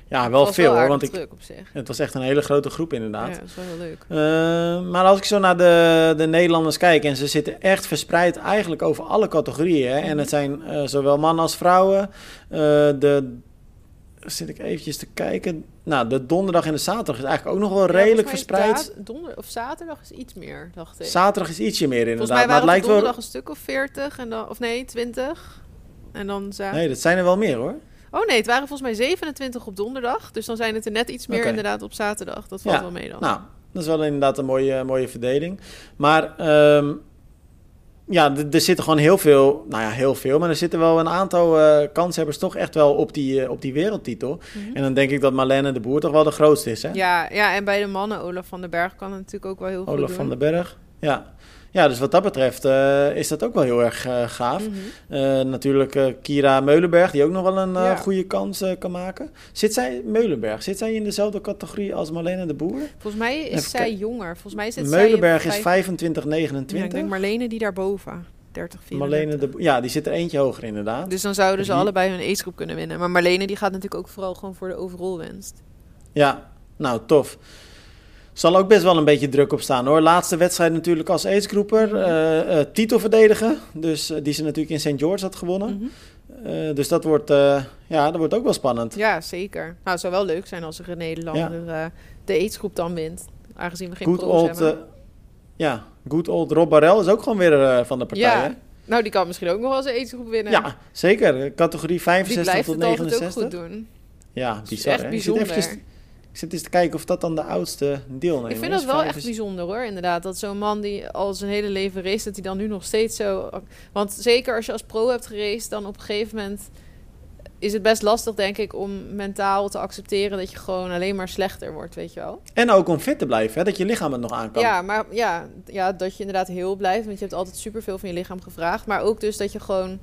Ja, wel veel hoor, want ik, op zich. het was echt een hele grote groep Ja, inderdaad. dat is wel heel leuk. Eh, maar als ik zo naar de, de Nederlanders kijk, en ze zitten echt verspreid eigenlijk over alle categorieën. Hè? En Mhm. het zijn eh, zowel mannen als vrouwen. Eh, de, zit ik eventjes te kijken. Nou, de donderdag en de zaterdag is eigenlijk ook nog wel redelijk verspreid. Donder of zaterdag is iets meer, dacht ik. Zaterdag is ietsje meer inderdaad. Volgens mij waren het het lijkt donderdag wel. een stuk of 40 en dan, of nee, 20. En dan zaterdag. Nee, dat zijn er wel meer hoor. Oh nee, het waren volgens mij 27 op donderdag. Dus dan zijn het er net iets meer inderdaad op zaterdag. Dat valt Ja, wel mee dan. Nou, dat is wel inderdaad een mooie, mooie verdeling. Maar ehm, ja, er zitten gewoon heel veel, nou ja, heel veel, maar er zitten wel een aantal eh kanshebbers toch echt wel op die, eh, op die wereldtitel. Mhm. En dan denk ik dat Marlene de Boer toch wel de grootste is, hè? ja, ja, en bij de mannen, Olaf van den Berg kan het natuurlijk ook wel heel goed Olaf van den Berg. Ja. Ja, dus wat dat betreft eh, is dat ook wel heel erg eh, gaaf. Mhm. Eh, natuurlijk Kira Meulenberg, die ook nog wel een Ja. goede kans kan maken. Zit zij, Meulenberg, zit zij in dezelfde categorie als Marlene de Boer? Volgens mij is Even zij jonger. Volgens mij zit Meulenberg zij is in 25, Ja, ik 29. denk Marlene die daarboven. 30, 34. Marlene de Boer, ja, die zit er eentje hoger inderdaad. Dus dan zouden ze Die- allebei hun agegroep kunnen winnen. Maar Marlene die gaat natuurlijk ook vooral gewoon voor de overall winst. Ja, nou tof. Zal ook best wel een beetje druk op staan hoor. Laatste wedstrijd natuurlijk als acegroeper. eh eh titel verdedigen. Dus eh, die ze natuurlijk in St. George had gewonnen. Mhm. Dus dat wordt, ja, dat wordt ook wel spannend. Ja, zeker. Nou, het zou wel leuk zijn als er een Nederlander de agegroep dan wint. Aangezien we geen Good old, hebben. ja, good old Rob Barrel is ook gewoon weer van de partij. Ja, hè? Nou, die kan misschien ook nog wel zijn agegroep winnen. ja, zeker. Categorie die 65 blijft tot het altijd ook 69. goed doen. Ja, bizar. echt bijzonder. Ik zit eens te kijken of dat dan de oudste deelnemer Ik is. vind dat wel echt 65. bijzonder hoor, inderdaad. Dat zo'n man die al zijn hele leven race, dat hij dan nu nog steeds zo... Want zeker als je als pro hebt geraced, dan op een gegeven moment is het best lastig, denk ik, om mentaal te accepteren dat je gewoon alleen maar slechter wordt, weet je wel. En ook om fit te blijven, hè? dat je lichaam het nog aan kan. Ja, maar ja, ja, dat je inderdaad heel blijft, want je hebt altijd superveel van je lichaam gevraagd. Maar ook dus dat je gewoon,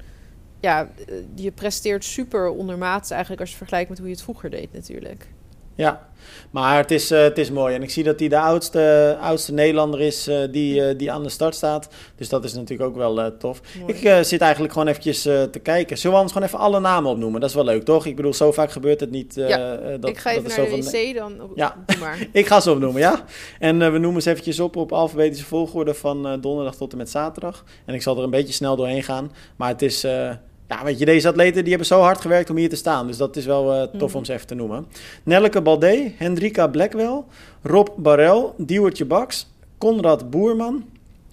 ja, eh, je presteert super ondermaats eigenlijk als je vergelijkt met hoe je het vroeger deed natuurlijk. Ja, maar het is, uh, het is mooi. En ik zie dat hij de oudste, oudste Nederlander is uh, die, uh, die aan de start staat. Dus dat is natuurlijk ook wel tof. Mooi. Ik zit eigenlijk gewoon eventjes te kijken. Zullen we anders gewoon even alle namen opnoemen? Dat is wel leuk, toch? Ik bedoel, zo vaak gebeurt het niet. ja, dat, ik ga even dat naar de wc dan. Ja, maar. ik ga ze opnoemen, ja. En we noemen ze eventjes op op alfabetische volgorde van donderdag tot en met zaterdag. En ik zal er een beetje snel doorheen gaan. Maar het is... Ja, weet je, deze atleten die hebben zo hard gewerkt om hier te staan. Dus dat is wel uh, tof mm. om ze even te noemen. Nelleke Baldé, Hendrika Blackwell, Rob Barel, Diewertje Baks, Conrad Boerman,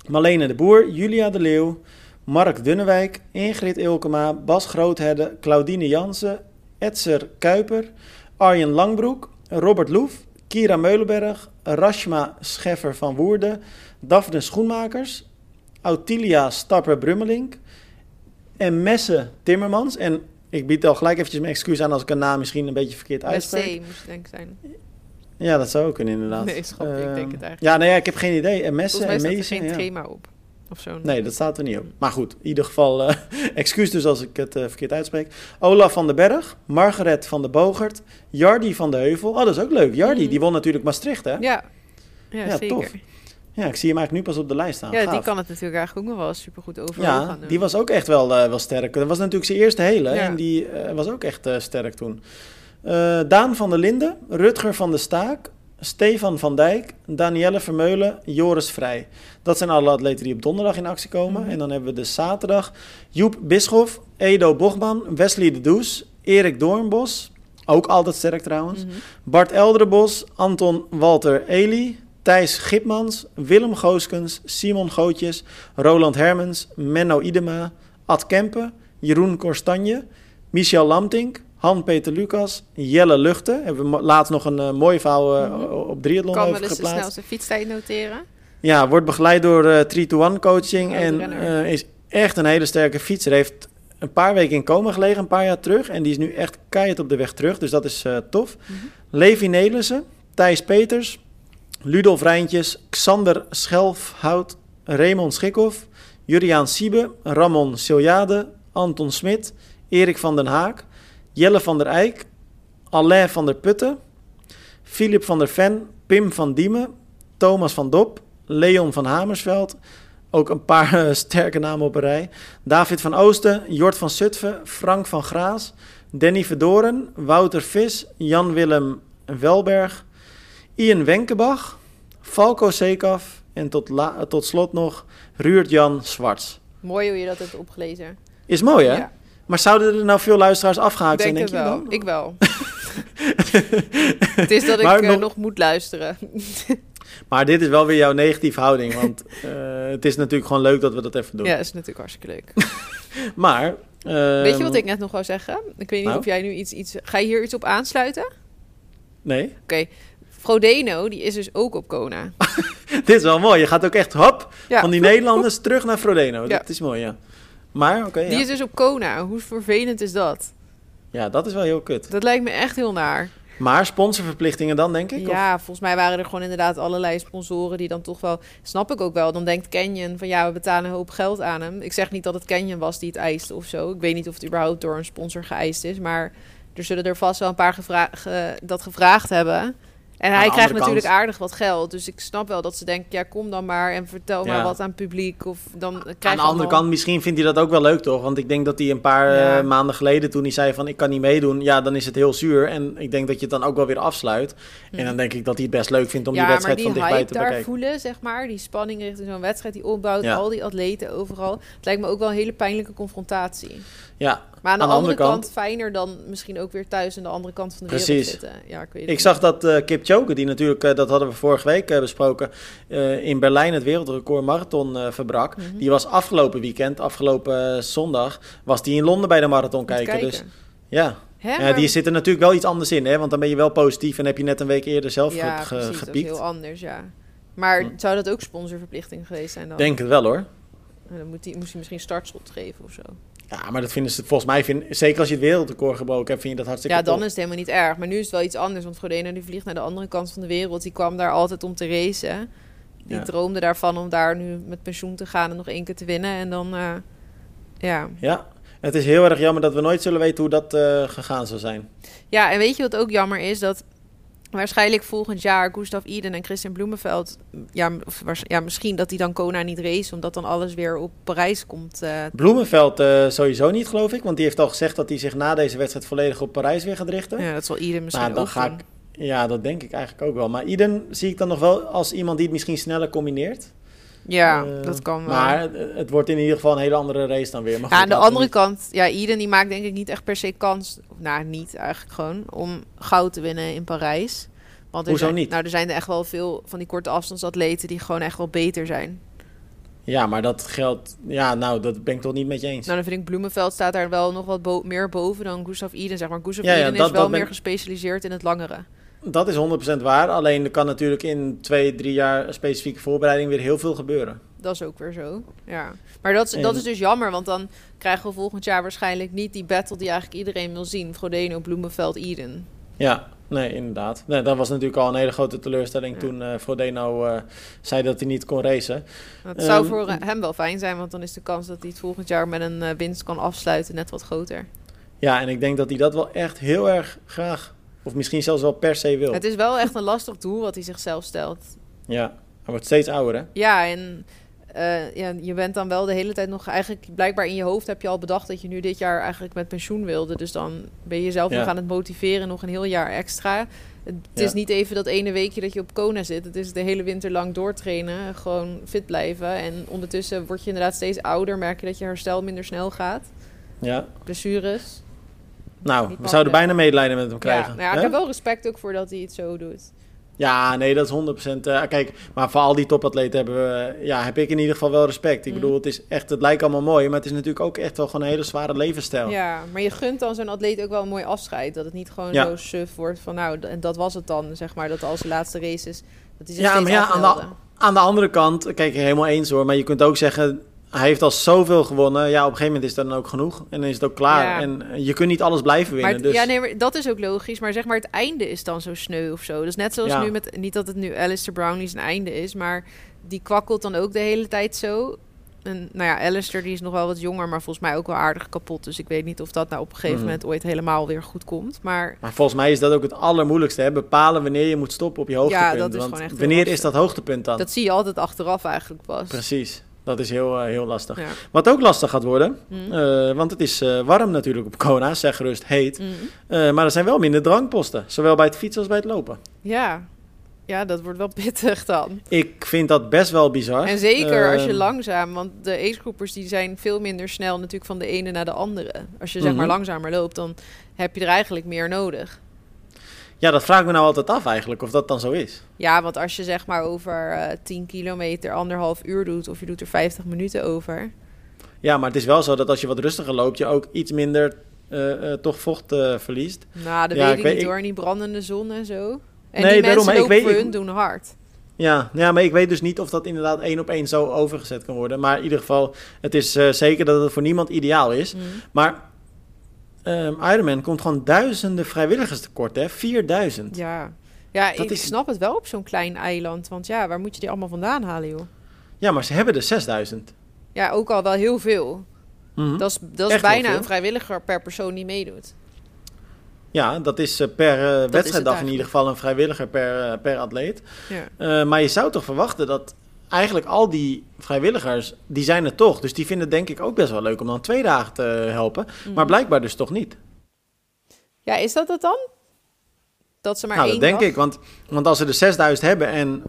Marlene de Boer, Julia de Leeuw, Mark Dunnewijk, Ingrid Ilkema, Bas Grootherde, Claudine Jansen, Etzer Kuiper, Arjen Langbroek, Robert Loef, Kira Meulenberg, Rashma Scheffer van Woerden, Daphne Schoenmakers, Autilia Stapper-Brummelink, en Messe Timmermans. En ik bied al gelijk eventjes mijn excuus aan als ik een naam misschien een beetje verkeerd uitspreek. Met C moest denk ik zijn. Ja, dat zou ook kunnen inderdaad. Nee, schat, uh, ik denk het eigenlijk. Ja, nee, ja, ik heb geen idee. En Messe en Meese. er geen ja. schema op. Of zo. Nee, dat staat er niet op. Maar goed, in ieder geval uh, excuus dus als ik het uh, verkeerd uitspreek. Olaf van den Berg, Margaret van de Bogert, Jardi van de Heuvel. Oh, dat is ook leuk. Jardi, mm. die won natuurlijk Maastricht, hè? Ja, ja, ja zeker. Tof. Ja, ik zie hem eigenlijk nu pas op de lijst staan. Ja, die kan het natuurlijk eigenlijk ook nog wel super goed over ja, gaan doen. die was ook echt wel, uh, wel sterk. Dat was natuurlijk zijn eerste hele en die uh, was ook echt uh, sterk toen. Daan van der Linden, Rutger van der Staak, Stefan van Dijk, Danielle Vermeulen, Joris Vrij. Dat zijn alle atleten die op donderdag in actie komen. Mm -hmm. En dan hebben we de zaterdag Joep Bischoff, Edo Bochman, Wesley de Does, Erik Doornbos, ook altijd sterk trouwens, mm -hmm. Bart Elderbos, Anton Walter Eli, Thijs Gipmans, Willem Gooskens, Simon Gootjes, Roland Hermens, Menno Idema, Ad Kempen, Jeroen Korstanje, Michel Lamtink, Han-Peter Lucas, Jelle Luchten. Hebben we laatst nog een uh, mooi verhaal uh, op triathlon geplaatst. Kan de snelste fietstijd noteren? Ja, wordt begeleid door uh, 3-to-1 coaching en is echt een hele sterke fietser. Heeft een paar weken in coma gelegen, een paar jaar terug. En die is nu echt keihard op de weg terug, dus dat is tof. Mm -hmm. Levi Nelissen, Thijs Peters, Ludolf Rijntjes, Xander Schelfhout, Raymond Schikhoff, Juriaan Siebe, Ramon Siljade, Anton Smit, Erik van den Haak, Jelle van der Eyck, Alain van der Putten, Filip van der Ven, Pim van Diemen, Thomas van Dop, Leon van Hamersveld, ook een paar uh, sterke namen op een rij. David van Oosten, Jort van Zutphen, Frank van Graas, Danny Verdoren, Wouter Vis, Jan-Willem Welberg, Ian Wenkebach, Falco Sekaf en tot, la, tot slot nog Ruurt-Jan Zwarts. Mooi hoe je dat hebt opgelezen. Is mooi, hè? Ja. Maar zouden er nou veel luisteraars afgehaakt denk zijn, denk wel. Ik wel. het is dat ik uh, nog... nog moet luisteren. maar dit is wel weer jouw negatieve houding, want uh, het is natuurlijk gewoon leuk dat we dat even doen. Ja, is natuurlijk hartstikke leuk. maar... Uh, Weet je wat ik net nog wou zeggen? Ik weet niet nou? of jij nu iets, iets... Ga je hier iets op aansluiten? Nee. Oké. Okay. Frodeno, die is dus ook op Kona. Dit is wel mooi. Je gaat ook echt hop ja, van die Nederlanders terug naar Frodeno. Ja. Dat is mooi, ja. Maar, oké. Okay, die is dus op Kona. Hoe vervelend is dat? Ja, dat is wel heel kut. Dat lijkt me echt heel naar. Maar sponsorverplichtingen dan, denk ik? Ja, of? volgens mij waren er gewoon inderdaad allerlei sponsoren die dan toch wel... Snap ik ook wel. Dan denkt Canyon van ja, we betalen een hoop geld aan hem. Ik zeg niet dat het Canyon was die het eiste of zo. Ik weet niet of het überhaupt door een sponsor geëist is. Maar er zullen er vast wel een paar gevra ge dat gevraagd hebben... En hij krijgt natuurlijk kant... aardig wat geld. Dus ik snap wel dat ze denken, ja, kom dan maar en vertel ja. maar wat aan het publiek. Of dan krijg aan de andere kant, misschien vindt hij dat ook wel leuk, toch? Want ik denk dat hij een paar ja. uh, maanden geleden, toen hij zei van ik kan niet meedoen, ja, dan is het heel zuur. En ik denk dat je het dan ook wel weer afsluit. Hm. En dan denk ik dat hij het best leuk vindt om die wedstrijd die van dichtbij te daar bekijken. voelen, zeg maar, die spanning richting zo'n wedstrijd, die opbouwt, al die atleten overal. Het lijkt me ook wel een hele pijnlijke confrontatie. Ja, maar aan de, aan de andere, andere kant, kant, fijner dan misschien ook weer thuis aan de andere kant van de Precies. wereld zitten. Ja, ik weet ik zag dat uh, Kip Choke, die natuurlijk, uh, dat hadden we vorige week uh, besproken, in Berlijn het wereldrecord marathon verbrak. Mm -hmm. Die was afgelopen weekend, afgelopen zondag, was die in Londen bij de marathon kijken. kijken. Dus ja. Hè, ja, die zit er natuurlijk wel iets anders in, hè? want dan ben je wel positief en heb je net een week eerder zelf ja, ge precies, gepiekt. is heel anders, ja. Maar hm. zou dat ook sponsorverplichting geweest zijn dan? Denk het wel hoor. Dan moet hij, moest hij misschien startschot geven of zo. Ja, maar dat vinden ze volgens mij, vind, zeker als je het wereldrecord gebroken hebt, vind je dat hartstikke Ja, dan top. is het helemaal niet erg. Maar nu is het wel iets anders, want Frodeno die vliegt naar de andere kant van de wereld. Die kwam daar altijd om te racen. Die ja. droomde daarvan om daar nu met pensioen te gaan en nog één keer te winnen. En dan, uh, ja. Ja, het is heel erg jammer dat we nooit zullen weten hoe dat uh, gegaan zou zijn. Ja, en weet je wat ook jammer is? Dat Waarschijnlijk volgend jaar Gustav Iden en Christian Bloemenveld. Ja, of ja misschien dat die dan Kona niet race, omdat dan alles weer op Parijs komt. eh, Bloemenveld eh, sowieso niet, geloof ik. Want die heeft al gezegd dat hij zich na deze wedstrijd volledig op Parijs weer gaat richten. ja, dat zal Iden misschien nou, dan ook ga doen. ik... Ja, dat denk ik eigenlijk ook wel. Maar Iden zie ik dan nog wel als iemand die het misschien sneller combineert. Ja, Eh, dat kan wel. Maar het, het wordt in ieder geval een hele andere race dan weer. Maar Ja, aan de andere niet- kant, ja, Iden die maakt denk ik niet echt per se kans. Nou, niet eigenlijk gewoon om goud te winnen in Parijs. Want er Hoezo zijn, niet? Nou, er zijn er echt wel veel van die korte afstandsatleten die gewoon echt wel beter zijn. Ja, maar dat geldt... Ja, nou, dat ben ik toch niet met je eens. Nou, dan vind ik Bloemenveld staat daar wel nog wat bo- meer boven dan Gustav Iden, zeg maar. Gustav Ja, ja, Iden dat- is wel meer gespecialiseerd in het langere. Dat is 100% waar. Alleen er kan natuurlijk in twee, drie jaar specifieke voorbereiding weer heel veel gebeuren. Dat is ook weer zo. Ja. Maar dat is, dat is dus jammer, want dan krijgen we volgend jaar waarschijnlijk niet die battle die eigenlijk iedereen wil zien. Frodeno, Bloemenveld, Iden. Ja, nee, inderdaad. Nee, dat was natuurlijk al een hele grote teleurstelling Ja. toen eh Frodeno eh, zei dat hij niet kon racen. Dat zou Ehm, voor hem wel fijn zijn, want dan is de kans dat hij het volgend jaar met een eh, winst kan afsluiten net wat groter. Ja, en ik denk dat hij dat wel echt heel erg graag, of misschien zelfs wel per se wil. Het is wel echt een lastig doel wat hij zichzelf stelt. Ja, hij wordt steeds ouder, hè? Ja, en eh, ja, je bent dan wel de hele tijd nog eigenlijk blijkbaar in je hoofd heb je al bedacht dat je nu dit jaar eigenlijk met pensioen wilde. Dus dan ben je jezelf Ja. nog aan het motiveren, nog een heel jaar extra. Het Ja. is niet even dat ene weekje dat je op Kona zit. Het is de hele winter lang doortrainen, gewoon fit blijven. En ondertussen word je inderdaad steeds ouder, merk je dat je herstel minder snel gaat. Ja. Blessures. Nou, we zouden bijna medelijden met hem Ja, krijgen. nou ja, ik heb wel respect ook voor dat hij het zo doet. Ja, nee, dat is 100%. eh, kijk, maar voor al die topatleten hebben we, eh, ja, heb ik in ieder geval wel respect. Ik Mm. bedoel, het is echt, het lijkt allemaal mooi, maar het is natuurlijk ook echt wel gewoon een hele zware levensstijl. Ja, maar je gunt dan zo'n atleet ook wel een mooi afscheid. Dat het niet gewoon Ja. zo suf wordt van nou, en dat was het dan, zeg maar. Dat als de laatste race is, dat zich Ja, maar ja, aan de, aan de andere kant, kijk, helemaal eens hoor, maar je kunt ook zeggen, hij heeft al zoveel gewonnen. Ja, op een gegeven moment is dat dan ook genoeg en dan is het ook klaar. Ja. En je kunt niet alles blijven Maar winnen. het- dus... ja, nee, maar dat is ook logisch. Maar zeg maar, het einde is dan zo sneu of zo. Dus net zoals Ja. nu met, niet dat het nu Alistair Brownlee zijn einde is, maar die kwakkelt dan ook de hele tijd zo. En nou ja, Alistair die is nog wel wat jonger, maar volgens mij ook wel aardig kapot. Dus ik weet niet of dat nou op een gegeven Mhm. moment ooit helemaal weer goed komt. Maar Maar volgens mij is dat ook het allermoeilijkste, hè? bepalen wanneer je moet stoppen op je hoogtepunt. dat is Want gewoon echt wanneer is dat hoogtepunt dan? dat zie je altijd achteraf eigenlijk pas. Precies, dat is heel, eh, heel lastig. Ja. Wat ook lastig gaat worden, Mhm. eh, want het is eh, warm natuurlijk op Kona, zeg gerust heet. Eh, maar er zijn wel minder drankposten, zowel bij het fietsen als bij het lopen. Ja. ja, dat wordt wel pittig dan. Ik vind dat best wel bizar. En zeker als je Ehm, langzaam, want de agegroepers die zijn veel minder snel natuurlijk van de ene naar de andere. Als je zeg maar Mhm. langzamer loopt, dan heb je er eigenlijk meer nodig. Ja, dat vraag ik me nou altijd af eigenlijk, of dat dan zo is. Ja, want als je zeg maar over eh 10 kilometer anderhalf uur doet, of je doet er 50 minuten over. Ja, maar het is wel zo dat als je wat rustiger loopt, je ook iets minder eh, eh, toch vocht eh, verliest. Nou, dat Ja, weet ik weet- niet hoor, die brandende zon en zo. En Nee, die daarom, mensen maar ik lopen weet- voor ik- hun doen hard. Ja, ja, maar ik weet dus niet of dat inderdaad één op één zo overgezet kan worden. Maar in ieder geval, het is eh, zeker dat het voor niemand ideaal is. Mhm. Maar ehm Ironman komt gewoon duizenden vrijwilligers tekort, hè? 4000. Ja, ja Dat ik is- snap het wel op zo'n klein eiland. Want ja, waar moet je die allemaal vandaan halen, joh? Ja, maar ze hebben er 6000. Ja, ook al wel heel veel. Mhm. Dat is, dat is Echt bijna een vrijwilliger per persoon die meedoet. Ja, dat is eh, per eh, wedstrijddag in ieder geval een vrijwilliger per, eh, per atleet. Ja. Maar je zou toch verwachten dat eigenlijk al die vrijwilligers, die zijn er toch. Dus die vinden het denk ik ook best wel leuk om dan twee dagen te helpen. Mhm. Maar blijkbaar dus toch niet. Ja, is dat het dan? Dat ze maar nou, één dat denk dag- ik. Want, want als ze er 6000 hebben en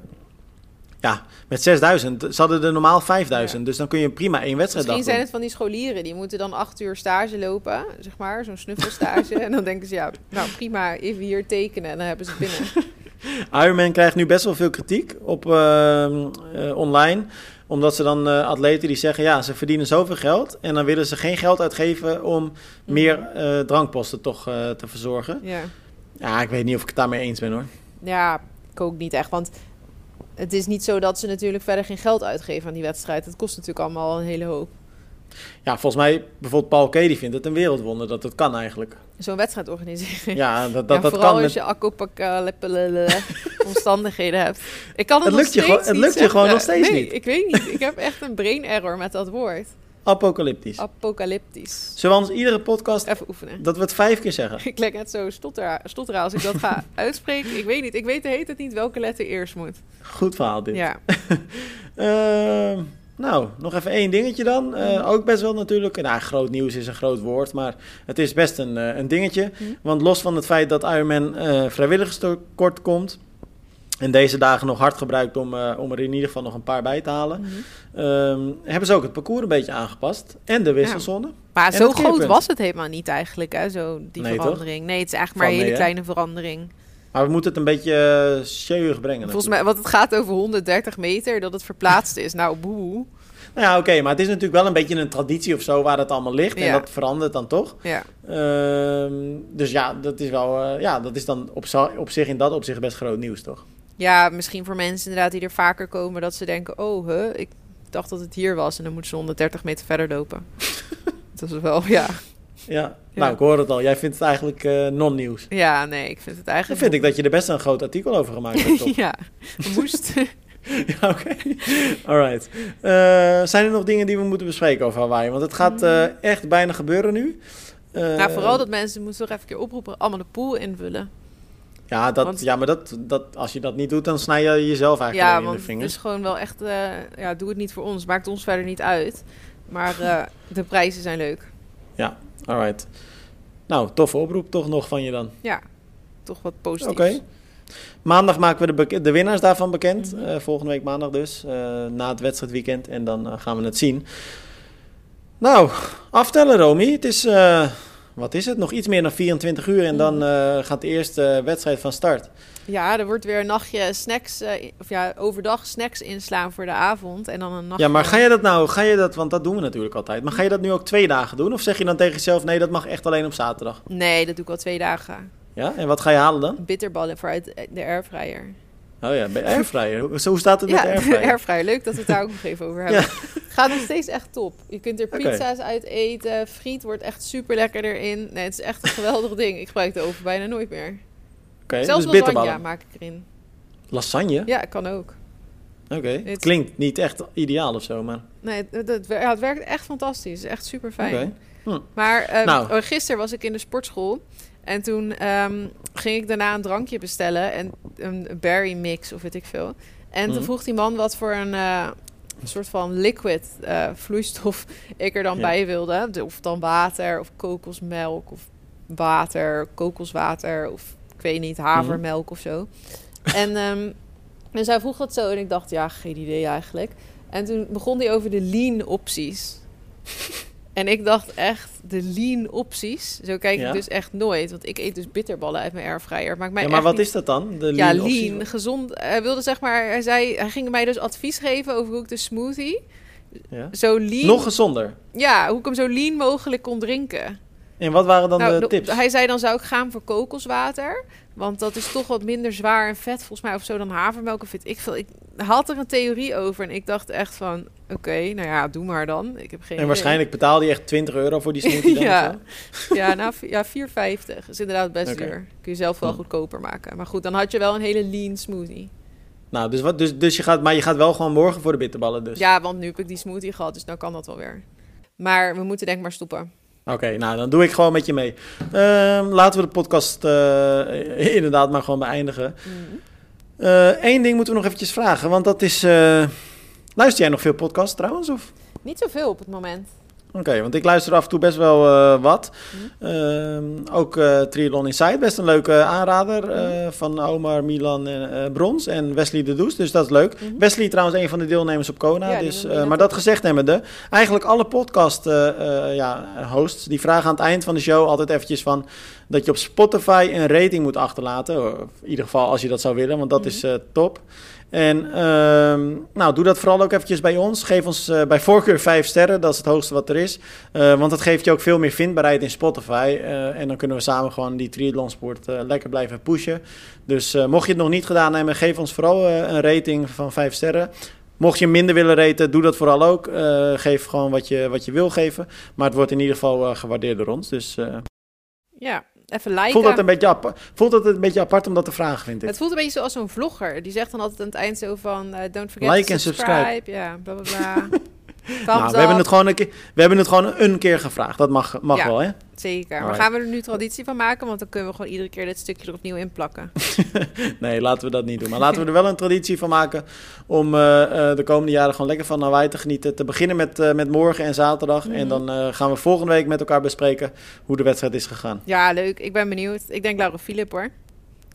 ja, met 6000, ze hadden er normaal 5000. Dus dan kun je prima één wedstrijddag Misschien zijn het van die scholieren, die moeten dan acht uur stage lopen, zeg maar, zo'n snuffelstage. en dan denken ze, ja, nou prima, even hier tekenen en dan hebben ze het binnen. Ironman krijgt nu best wel veel kritiek op eh, eh, online. Omdat ze dan eh, atleten die zeggen, ja, ze verdienen zoveel geld. En dan willen ze geen geld uitgeven om meer eh, drankposten toch te verzorgen. Ja. Ja, ik weet niet of ik het daarmee eens ben hoor. ja, ik ook niet echt, want het is niet zo dat ze natuurlijk verder geen geld uitgeven aan die wedstrijd. Het kost natuurlijk allemaal een hele hoop. Ja, volgens mij, bijvoorbeeld Paul K. die vindt het een wereldwonder dat het kan eigenlijk. Zo'n wedstrijd organiseren. Ja, dat, Ja, dat, dat vooral kan. als je akkopakallepelele omstandigheden hebt. Ik kan het, Het nog lukt je gewoon- het lukt je gewoon nog steeds nee, niet. ik weet niet. Ik heb echt een brain error met dat woord. Apocalyptisch. Apocalyptisch. Zullen we ons iedere podcast Even oefenen. dat we het vijf keer zeggen? Ik lijk net zo stotteraar als ik dat ga uitspreken. Ik weet niet. Ik weet de heet het niet welke letter eerst moet. Goed verhaal dit. Ja. Ehm, nou, nog even één dingetje dan. Eh, Mhm. ook best wel natuurlijk. Nou, groot nieuws is een groot woord, maar het is best een, eh, een dingetje. Mhm. Want los van het feit dat Ironman eh vrijwilligerstekort komt. En deze dagen nog hard gebruikt om, om er in ieder geval nog een paar bij te halen. Mhm. ehm, hebben ze ook het parcours een beetje aangepast. En de wisselzone. Maar zo groot was het helemaal niet eigenlijk, hè? Zo, die Nee, toch? verandering. Nee, het is eigenlijk maar een hele kleine verandering. Maar we moeten het een beetje uh, sjeurig brengen. Volgens mij, want het gaat over 130 meter, dat het verplaatst is. Nou, boe. Nou ja, oké, maar het is natuurlijk wel een beetje een traditie of zo waar het allemaal ligt. En dat verandert dan toch. Ja. Ehm, dus ja, dat is wel, eh, ja, dat is dan op, op zich in dat opzicht best groot nieuws, toch? ja, misschien voor mensen inderdaad die er vaker komen, dat ze denken, oh, huh, ik dacht dat het hier was. En dan moeten ze 130 meter verder lopen. dat is wel, ja. Ja, nou, ik hoor het al. Jij vindt het eigenlijk eh, non-nieuws. Ja, nee, ik vind het Dan eigenlijk... vind ik dat je er best een groot artikel over gemaakt hebt, toch? ja, moest. ja, oké. Alright. Eh, zijn er nog dingen die we moeten bespreken over Hawaii? Want het gaat eh, echt bijna gebeuren nu. Nou, vooral dat mensen, moeten toch even keer oproepen, allemaal de pool invullen. Ja, dat, want- ja maar dat, dat, als je dat niet doet, dan snij je jezelf eigenlijk Ja, in want de het vingers. is gewoon wel echt... ja, doe het niet voor ons. Maakt ons verder niet uit. Maar de prijzen zijn leuk. Alright. Nou, toffe oproep toch nog van je dan. Ja, toch wat Oké. positiefs. Maandag maken we de, de winnaars daarvan bekend. Mhm. Eh, volgende week maandag dus. eh, na het wedstrijdweekend. En dan eh, gaan we het zien. Nou, aftellen Romy. Het is, wat is het? Nog iets meer dan 24 uur. En dan eh, gaat de eerste wedstrijd van start. Ja, er wordt weer een nachtje snacks... eh, of ja, overdag snacks inslaan voor de avond. En dan een nachtje... Ja, maar ga je dat nou, ga je dat, want dat doen we natuurlijk altijd. Maar ga je dat nu ook twee dagen doen? Of zeg je dan tegen jezelf, nee, dat mag echt alleen op zaterdag? Nee, dat doe ik al twee dagen. Ja, en wat ga je halen dan? Bitterballen voor uit de airfryer. Oh ja, bij airfryer. Zo staat het met Ja, airfryer? airfryer. Leuk dat we het daar ook nog even over hebben. Gaat nog steeds echt top. Je kunt er pizza's uit eten. Friet wordt echt super lekker erin. Nee, het is echt een geweldig ding. Ik gebruik de oven bijna nooit meer. Oké, Zelfs dus lasagne maak ik erin. Lasagne? Ja, kan ook. Oké, Dit- klinkt niet echt ideaal of zo, maar... Nee, het, het, ja, het werkt echt fantastisch. Het is Echt super fijn. Oké. Hm. Maar ehm, Nou. oh, gisteren was ik in de sportschool. En toen ehm, ging ik daarna een drankje bestellen. En een berry mix of weet ik veel. En toen Mhm. vroeg die man wat voor een, eh, een soort van liquid eh, vloeistof ik er dan Ja. bij wilde. De- Of dan water of kokosmelk of water, kokoswater of ik weet niet, havermelk of zo. En dus hij vroeg dat zo en ik dacht, ja, geen idee eigenlijk. En toen begon hij over de lean opties. En ik dacht echt, de lean opties. Zo kijk Ja. ik dus echt nooit. Want ik eet dus bitterballen uit mijn airfryer. Maakt mij Ja, maar wat niet- is dat dan? De ja, lean opties? lean, gezond. Hij wilde zeg maar, hij zei, hij ging mij dus advies geven over hoe ik de smoothie Ja. zo lean, Nog gezonder. ja, hoe ik hem zo lean mogelijk kon drinken. En wat waren dan Nou, de tips? Hij zei dan zou ik gaan voor kokoswater, want dat is toch wat minder zwaar en vet volgens mij of zo dan havermelk of weet ik veel. Ik had er een theorie over en ik dacht echt van, oké, nou ja, doe maar dan. Ik heb geen En idee. waarschijnlijk betaalde je echt 20 euro voor die smoothie dan Ja. Ja, nou, ja 4,50 is inderdaad best duur. Kun je zelf wel Hm. goedkoper maken. Maar goed, dan had je wel een hele lean smoothie. Nou, dus, wat, dus, dus je gaat, maar je gaat wel gewoon morgen voor de bitterballen dus? Ja, want nu heb ik die smoothie gehad, dus nou kan dat wel weer. Maar we moeten denk ik maar stoppen. Oké, nou dan doe ik gewoon met je mee. Ehm, laten we de podcast eh, inderdaad maar gewoon beëindigen. Eén ding moeten we nog eventjes vragen, want dat is... eh, luister jij nog veel podcasts trouwens? Of? Niet zoveel op het moment. Oké, want ik luister af en toe best wel eh, wat. Mhm. Ehm, ook eh Triathlon Inside, best een leuke aanrader eh, van Omar, Milan en Brons en Wesley de Does, dus dat is leuk. Mhm. Wesley trouwens een van de deelnemers op Kona, Ja, dus, maar dat gezegd hebbende, eigenlijk alle podcast ja, hosts, die vragen aan het eind van de show altijd eventjes van dat je op Spotify een rating moet achterlaten, of in ieder geval als je dat zou willen, want dat Mhm. is top. En ehm, nou, doe dat vooral ook eventjes bij ons. Geef ons eh, bij voorkeur 5 sterren, dat is het hoogste wat er is. Eh, want dat geeft je ook veel meer vindbaarheid in Spotify. Eh, en dan kunnen we samen gewoon die triathlonsport lekker blijven pushen. Dus mocht je het nog niet gedaan hebben, geef ons vooral een rating van 5 sterren. Mocht je minder willen raten, doe dat vooral ook. Geef gewoon wat je, wat je wil geven. Maar het wordt in ieder geval gewaardeerd door ons. Dus Ja, even liken. voelt, dat een beetje voelt dat een beetje apart om dat te vragen, vind ik. Het voelt een beetje zoals zo'n vlogger. Die zegt dan altijd aan het eind zo van... eh, don't forget Like to en subscribe. subscribe. Ja, bla bla bla. Nou, we hebben, het gewoon een keer, we hebben het gewoon een keer gevraagd. Dat mag, mag Ja. wel, hè? Zeker. Maar gaan we er nu traditie van maken? Want dan kunnen we gewoon iedere keer dit stukje er opnieuw in plakken. Nee, laten we dat niet doen. Maar laten we er wel een traditie van maken om eh, eh, de komende jaren gewoon lekker van Hawaii te genieten. Te beginnen met, eh, met morgen en zaterdag. En Mhm. dan eh, gaan we volgende week met elkaar bespreken hoe de wedstrijd is gegaan. Ja, leuk. Ik ben benieuwd. Ik denk Laura Philip hoor.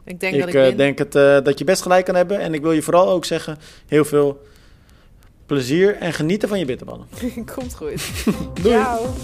Ik denk dat ik ik eh, win. denk het, dat je best gelijk kan hebben. En ik wil je vooral ook zeggen, heel veel plezier en genieten van je bitterballen. Komt goed. Doei! Ciao.